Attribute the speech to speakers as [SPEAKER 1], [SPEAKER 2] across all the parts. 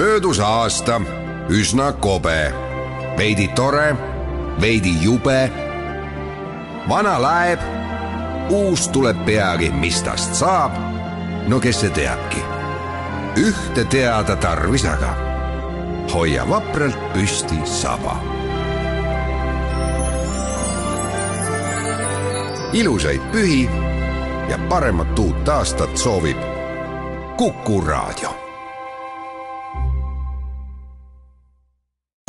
[SPEAKER 1] möödus aasta üsna kobe, veidi tore, veidi jube. vana laeb, uus tuleb peagi, mis tast saab. no kes see teabki? ühte teada tarvis aga, hoia vapralt püsti saba. ilusaid pühi ja paremat uut aastat soovib Kuku Raadio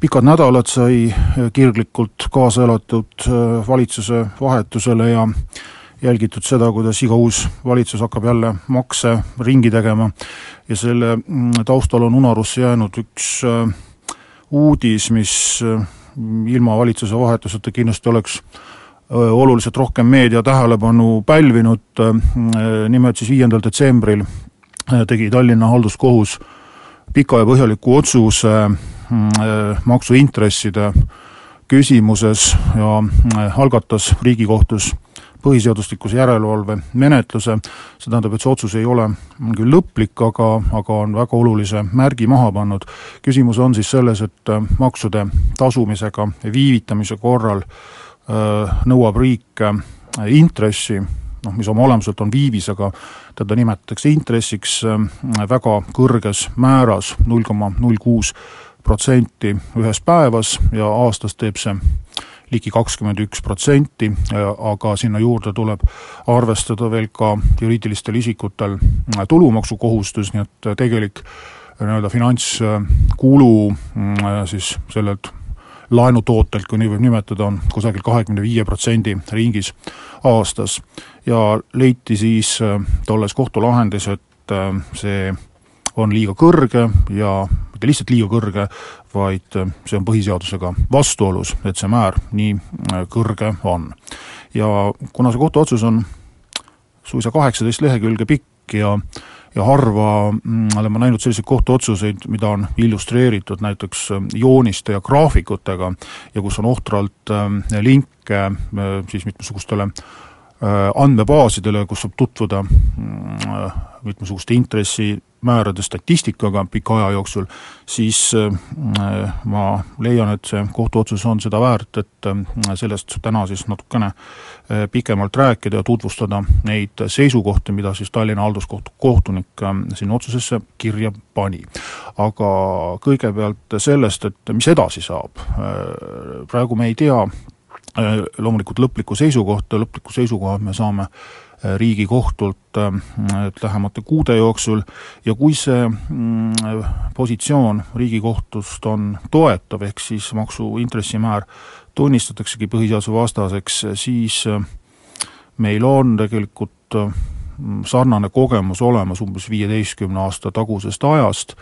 [SPEAKER 2] pikad nädalad sai eh, kirglikult kaasa elatud eh, valitsuse vahetusele ja jälgitud seda, kuidas iga uus valitsus hakkab jälle makse ringi tegema. Ja selle mm, taustal on unarusse jäänud üks uudis, mis ilma valitsuse vahetuseta kindlasti oleks oluliselt rohkem meedia tähelepanu pälvinud, nimelt siis viiendal detsembril tegi Tallinna halduskohus pika ja põhjaliku otsuse äh, maksuintresside küsimuses ja äh, algatas Riigikohtus põhiseaduslikkuse järelevalve menetluse, see tähendab, et see otsus ei ole küll lõplik, aga, aga on väga olulise märgi maha pannud. küsimus on siis selles, et äh, maksude tasumisega viivitamise korral nõuab riik intressi, noh, mis oma olemuselt on viivis, aga teda nimetatakse intressiks väga kõrges määras, null koma null kuus protsenti ühes päevas ja aastas teeb see ligi kakskümmend üks protsenti, aga sinna juurde tuleb arvestada veel ka juriidilistel isikutel tulumaksukohustus, nii et tegelik nii-öelda finantskulu siis sellelt laenutootelt, kui nii võib nimetada, on kusagil kahekümne viie protsendi ringis aastas. ja leiti siis tolles kohtulahendis, et see on liiga kõrge ja mitte lihtsalt liiga kõrge, vaid see on põhiseadusega vastuolus, et see määr nii äh, kõrge on. ja kuna see kohtuotsus on suisa kaheksateist lehekülge pikk ja ja harva mm, olen ma näinud selliseid kohtuotsuseid, mida on illustreeritud näiteks äh, jooniste ja graafikutega ja kus on ohtralt linke siis mitmesugustele andmebaasidele, kus saab tutvuda mm, mitmesuguste intressi määrade statistikaga pika aja jooksul, siis äh, ma leian, et see kohtuotsus on seda väärt, et äh, sellest täna siis natukene äh, pikemalt rääkida ja tutvustada neid seisukohti, mida siis Tallinna halduskohtu kohtunik sinna otsusesse kirja pani. aga kõigepealt sellest, et mis edasi saab, praegu me ei tea loomulikult lõplikku seisukohta, lõpliku seisukoha me saame Riigikohtult äh, lähemate kuude jooksul. Ja kui see mm, positsioon Riigikohtust on toetav, ehk siis maksu intressimäär tunnistataksegi põhiseaduse vastaseks, siis äh, meil on tegelikult äh, sarnane kogemus olemas umbes viieteistkümne aasta tagusest ajast,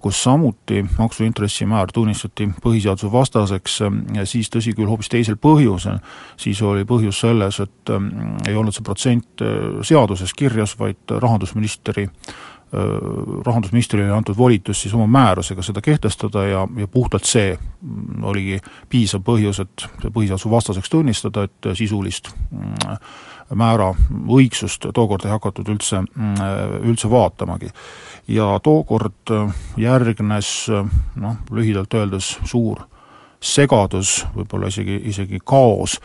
[SPEAKER 2] kus samuti maksuintressimäär tunnistati põhiseaduse vastaseks, äh, siis tõsi küll, hoopis teisel põhjusel, siis oli põhjus selles, et äh, ei olnud see protsent seaduses kirjas, vaid rahandusministri rahandusministrile antud volitus siis oma määrusega seda kehtestada ja, ja puhtalt see mm, oligi piisav põhjus, et see põhiseaduse vastaseks tunnistada, et sisulist mm, määra õigsust tookord ei hakatud üldse, mm, üldse vaatamagi ja tookord äh, järgnes äh, noh, lühidalt öeldes suur segadus, võib-olla isegi, isegi kaos,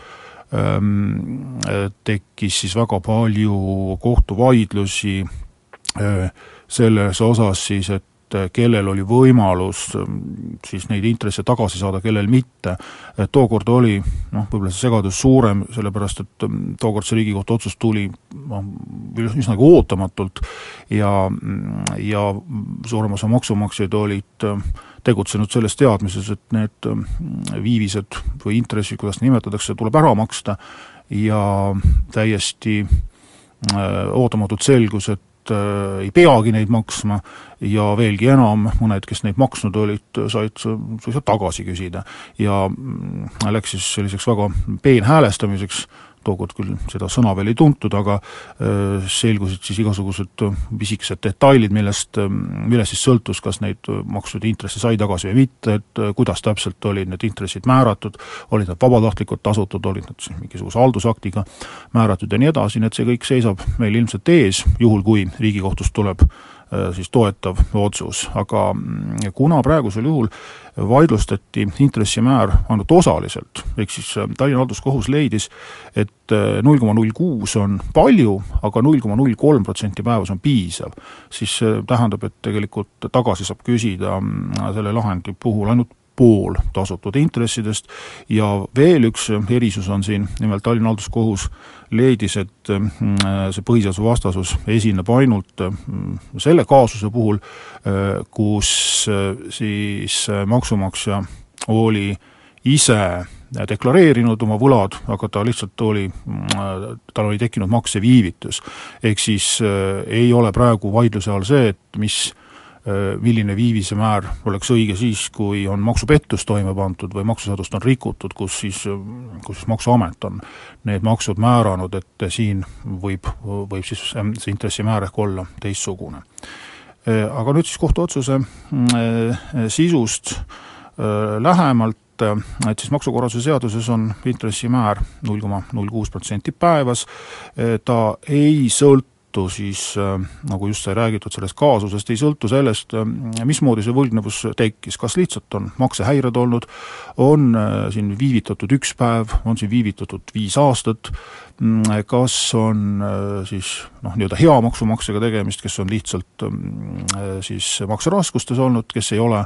[SPEAKER 2] ähm, tekkis siis väga palju kohtuvaidlusi äh, selles osas siis, et et kellel oli võimalus siis neid intresse tagasi saada, kellel mitte. tookord oli noh, võib-olla see segadus suurem, sellepärast et ähm, tookord see Riigikohtu otsus tuli noh, üsnagi ootamatult ja, ja suurem osa maksumaksjaid olid ähm, tegutsenud selles teadmises, et need viivised või intressid, kuidas nimetatakse, tuleb ära maksta ja täiesti äh, ootamatult selgus, et ei peagi neid maksma ja veelgi enam, mõned, kes neid maksnud olid, said suisa tagasi küsida. ja mm, läks siis selliseks väga peenhäälestamiseks, tookord küll seda sõna veel ei tuntud, aga äh, selgusid siis igasugused pisikesed detailid, millest, millest siis sõltus, kas neid makstud intresse sai tagasi või mitte, et äh, kuidas täpselt olid need intressid määratud, olid nad vabatahtlikult tasutud, olid nad siis mingisuguse haldusaktiga määratud ja nii edasi, nii et see kõik seisab meil ilmselt ees, juhul kui Riigikohtust tuleb Äh, siis toetav otsus, aga mm, kuna praegusel juhul vaidlustati intressimäär ainult osaliselt, ehk siis äh, Tallinna halduskohus leidis, et äh, null koma null kuus on palju, aga null koma null kolm protsenti päevas on piisav, siis see tähendab, et tegelikult tagasi saab küsida mm, selle lahendi puhul ainult pool tasutud intressidest ja veel üks erisus on siin, nimelt Tallinna halduskohus leidis, et mm, see põhiseaduse vastasus esineb ainult mm, selle kaasuse puhul, kus siis maksumaksja oli ise deklareerinud oma võlad, aga ta lihtsalt oli, mm, tal oli tekkinud makseviivitus. ehk siis ei ole praegu vaidluse all see, et mis Äh, milline viivisemäär oleks õige siis, kui on maksupettus toime pandud või maksuseadust on rikutud, kus siis, kus siis Maksuamet on need maksud määranud, et siin võib, võib siis see intressimäär ehk olla teistsugune. Äh, aga nüüd siis kohtuotsuse äh, sisust lähemalt, et siis maksukorralduse seaduses on intressimäär null koma null kuus protsenti päevas, ta ei sõlt-, sõltu siis, äh, nagu just sai räägitud sellest kaasusest, ei sõltu sellest, äh, mismoodi see võlgnevus tekkis, kas lihtsalt on maksehäired olnud, on äh, siin viivitatud üks päev, on siin viivitatud viis aastat, kas on siis noh, nii-öelda hea maksumaksjaga tegemist, kes on lihtsalt mm, siis makseraskustes olnud, kes ei ole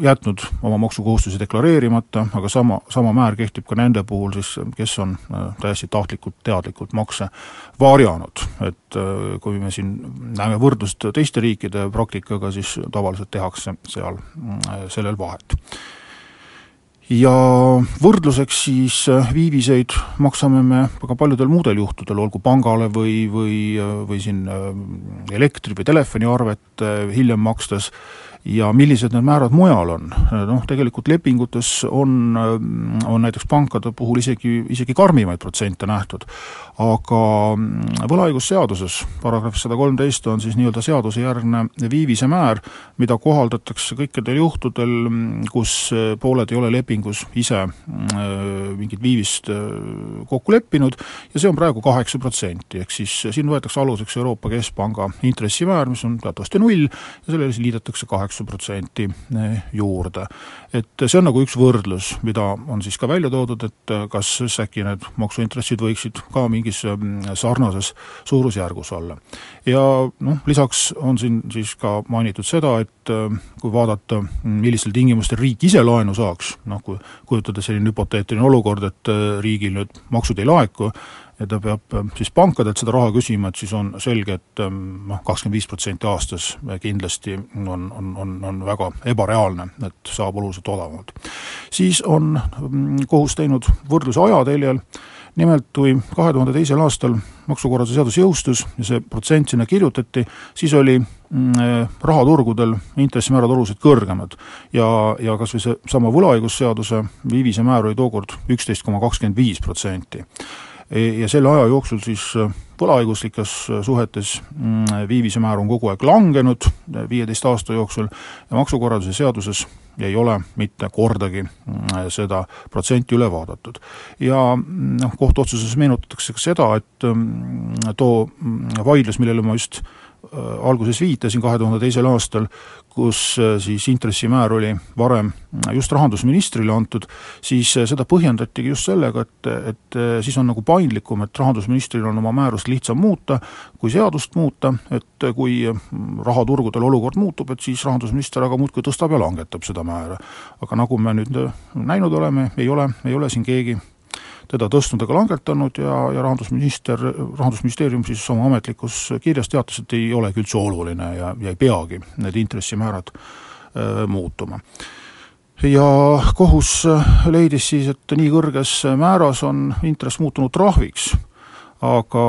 [SPEAKER 2] jätnud oma maksukohustusi deklareerimata, aga sama, sama määr kehtib ka nende puhul siis, kes on täiesti tahtlikult, teadlikult makse varjanud. et kui me siin näeme võrdlust teiste riikide praktikaga, siis tavaliselt tehakse seal sellel vahet ja võrdluseks siis viiviseid maksame me väga paljudel muudel juhtudel, olgu pangale või, või, või siin elektri- või telefoniarvet hiljem makstes, ja millised need määrad mujal on, noh tegelikult lepingutes on, on näiteks pankade puhul isegi, isegi karmimaid protsente nähtud, aga võlaõigusseaduses paragrahvis sada kolmteist on siis nii-öelda seadusejärgne viivise määr, mida kohaldatakse kõikidel juhtudel, kus pooled ei ole lepingus ise äh, mingit viivist äh, kokku leppinud ja see on praegu kaheksa protsenti, ehk siis siin võetakse aluseks Euroopa Keskpanga intressimäär, mis on teatavasti null ja sellele siis liidetakse kaheksa protsenti eh, juurde. et see on nagu üks võrdlus, mida on siis ka välja toodud, et eh, kas siis äkki need maksuintressid võiksid ka mingis mm, sarnases suurusjärgus olla. ja noh, lisaks on siin siis ka mainitud seda, et eh, kui vaadata, millistel tingimustel riik ise laenu saaks, noh kui kujutada selline hüpoteetiline olukord, et riigil nüüd maksud ei laeku, ja ta peab ähm, siis pankadelt seda raha küsima, et siis on selge, et ähm, noh, kakskümmend viis protsenti aastas kindlasti on, on, on, on väga ebareaalne, et saab oluliselt odavamalt. siis on mm, kohus teinud võrdluse ajateljel, nimelt kui kahe tuhande teisel aastal maksukorralduse seadus jõustus ja see protsent sinna kirjutati, siis oli mm, rahaturgudel intressimäärad oluliselt kõrgemad. ja, ja kas või seesama võlaõigusseaduse viivise määr oli tookord üksteist koma kakskümmend viis protsenti ja selle aja jooksul siis äh, võlaõiguslikes äh, suhetes mm, viivise määr on kogu aeg langenud äh, viieteist aasta jooksul ja maksukorralduse seaduses ei ole mitte kordagi mm, seda protsenti üle vaadatud. ja mm, noh, kohtuotsuses meenutatakse ka seda, et too vaidlus, millele ma just alguses viitasin, kahe tuhande teisel aastal, kus äh, siis intressimäär oli varem just rahandusministrile antud, siis äh, seda põhjendatigi just sellega, et, et äh, siis on nagu paindlikum, et rahandusministril on oma määrust lihtsam muuta kui seadust muuta, et kui rahaturgudel olukord muutub, et siis rahandusminister aga muudkui tõstab ja langetab seda määra. aga nagu me nüüd näinud oleme, ei ole, ei ole siin keegi teda tõstnud ega langetanud ja, ja rahandusminister, rahandusministeerium siis oma ametlikus kirjas teatas, et ei olegi üldse oluline ja, ja ei peagi need intressimäärad äh, muutuma. Ja kohus leidis siis, et nii kõrges määras on intress muutunud trahviks, aga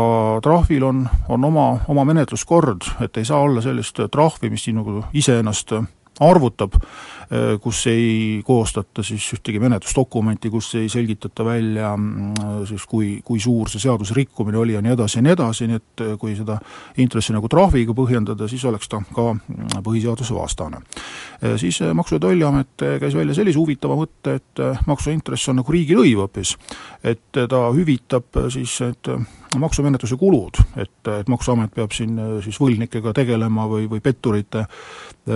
[SPEAKER 2] trahvil on, on oma, oma menetluskord, et ei saa olla sellist trahvi, mis siin nagu iseennast arvutab Äh, kus ei koostata siis ühtegi menetlusdokumenti, kus ei selgitata välja mm, siis kui, kui suur see seaduse rikkumine oli ja nii edasi ja nii edasi, nii et äh, kui seda intressi nagu trahviga põhjendada, siis oleks ta ka mm, põhiseadusevastane. Äh, siis Maksu- ja Tolliamet käis välja sellise huvitava mõtte, et maksuintress on nagu riigilõiv hoopis. et ta hüvitab siis need maksumenetluse kulud, et, et Maksuamet peab siin siis võlgnikega tegelema või, või petturite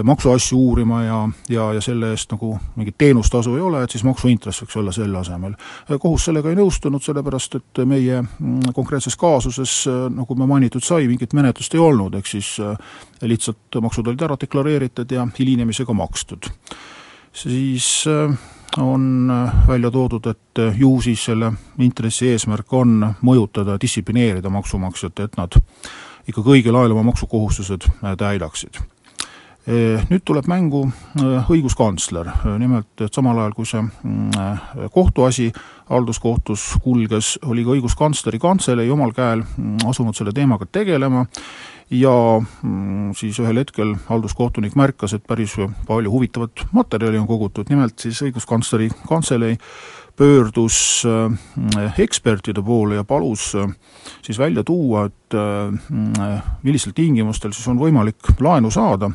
[SPEAKER 2] maksuasju uurima ja, ja, ja selle eest nagu mingit teenustasu ei ole, et siis maksuintress võiks olla selle asemel. kohus sellega ei nõustunud, sellepärast et meie mm, konkreetses kaasuses, nagu me mainitud sai, mingit menetlust ei olnud, ehk siis äh, lihtsalt maksud olid ära deklareeritud ja hilinemisega makstud. siis äh, on äh, välja toodud, et ju siis selle intressi eesmärk on mõjutada, distsiplineerida maksumaksjat, et nad ikka kõigil ajal oma maksukohustused täidaksid. Eh, nüüd tuleb mängu õiguskantsler, nimelt et samal ajal, kui see mm, kohtuasi halduskohtus kulges, oli ka õiguskantsleri kantselei omal käel mm, asunud selle teemaga tegelema ja mm, siis ühel hetkel halduskohtunik märkas, et päris palju huvitavat materjali on kogutud, nimelt siis õiguskantsleri kantselei pöördus äh, ekspertide poole ja palus äh, siis välja tuua, et äh, millistel tingimustel siis on võimalik laenu saada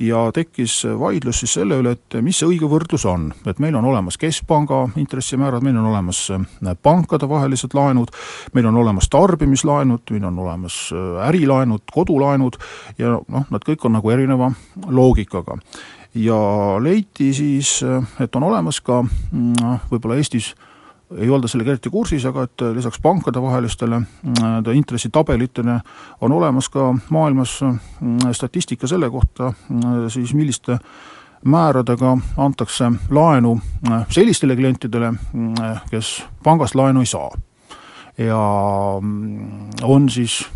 [SPEAKER 2] ja tekkis vaidlus siis selle üle, et mis see õige võrdlus on. et meil on olemas keskpanga intressimäärad, meil on olemas pankadevahelised laenud, meil on olemas tarbimislaenud, meil on olemas ärilaenud, kodulaenud ja noh, nad kõik on nagu erineva loogikaga ja leiti siis, et on olemas ka noh, võib-olla Eestis ei olda sellega eriti kursis, aga et lisaks pankadevahelistele mm, intressitabelitele on olemas ka maailmas mm, statistika selle kohta siis, milliste määradega antakse laenu sellistele klientidele, kes pangast laenu ei saa. ja on siis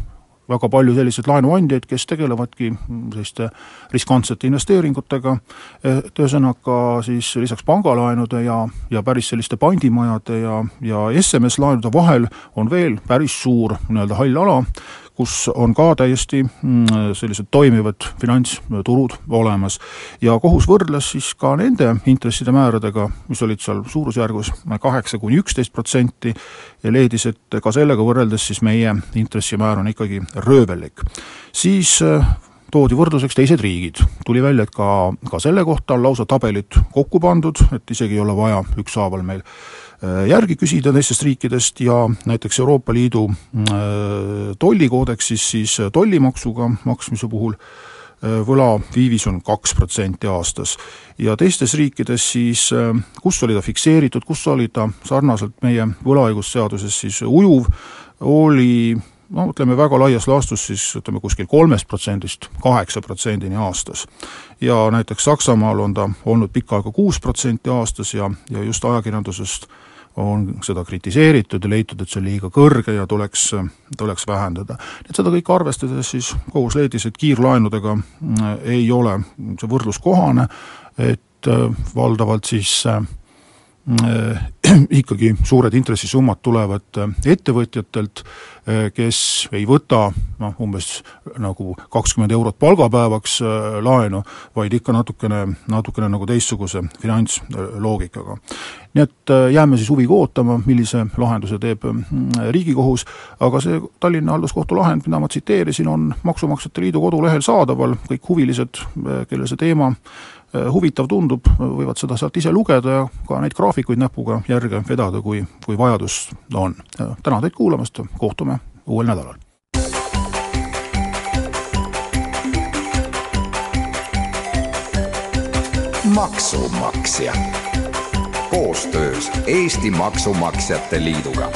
[SPEAKER 2] väga palju selliseid laenuandjaid, kes tegelevadki selliste riskantsete investeeringutega, et ühesõnaga siis lisaks pangalaenude ja, ja päris selliste pandimajade ja, ja SMS-laenude vahel on veel päris suur nii-öelda hall ala, kus on ka täiesti mm, sellised toimivad finantsturud olemas. ja kohus võrdles siis ka nende intresside määradega, mis olid seal suurusjärgus kaheksa kuni üksteist protsenti ja leidis, et ka sellega võrreldes siis meie intressimäär on ikkagi röövellik. siis äh, toodi võrdluseks teised riigid. tuli välja, et ka, ka selle kohta on lausa tabelid kokku pandud, et isegi ei ole vaja ükshaaval meil järgi küsida teistest riikidest ja näiteks Euroopa Liidu äh, tollikoodeksis siis tollimaksuga maksmise puhul äh, võlaviivis on kaks protsenti aastas. ja teistes riikides siis, kus oli ta fikseeritud, kus oli ta sarnaselt meie võlaõigusseaduses siis ujuv, oli no ütleme, väga laias laastus siis ütleme kuskil kolmest protsendist kaheksa protsendini aastas. ja näiteks Saksamaal on ta olnud pikka aega kuus protsenti aastas ja, ja just ajakirjandusest äh, on seda kritiseeritud ja leitud, et see on liiga kõrge ja tuleks, tuleks vähendada. et seda kõike arvestades siis kohus leidis, et kiirlaenudega äh, ei ole see võrdlus kohane, et äh, valdavalt siis äh, ikkagi suured intressisummad tulevad ettevõtjatelt, kes ei võta noh, umbes nagu kakskümmend eurot palgapäevaks laenu, vaid ikka natukene, natukene nagu teistsuguse finantsloogikaga. Nii et äh, jääme siis huviga ootama, millise lahenduse teeb mm, Riigikohus, aga see Tallinna Halduskohtu lahend, mida ma tsiteerisin, on Maksumaksjate Liidu kodulehel saadaval, kõik huvilised, äh, kellel see teema äh, huvitav tundub, võivad seda sealt ise lugeda ja ka neid graafikuid näpuga järge vedada, kui, kui vajadus on. tänan teid kuulamast, kohtume uuel nädalal!
[SPEAKER 1] maksumaksja koostöös Eesti Maksumaksjate Liiduga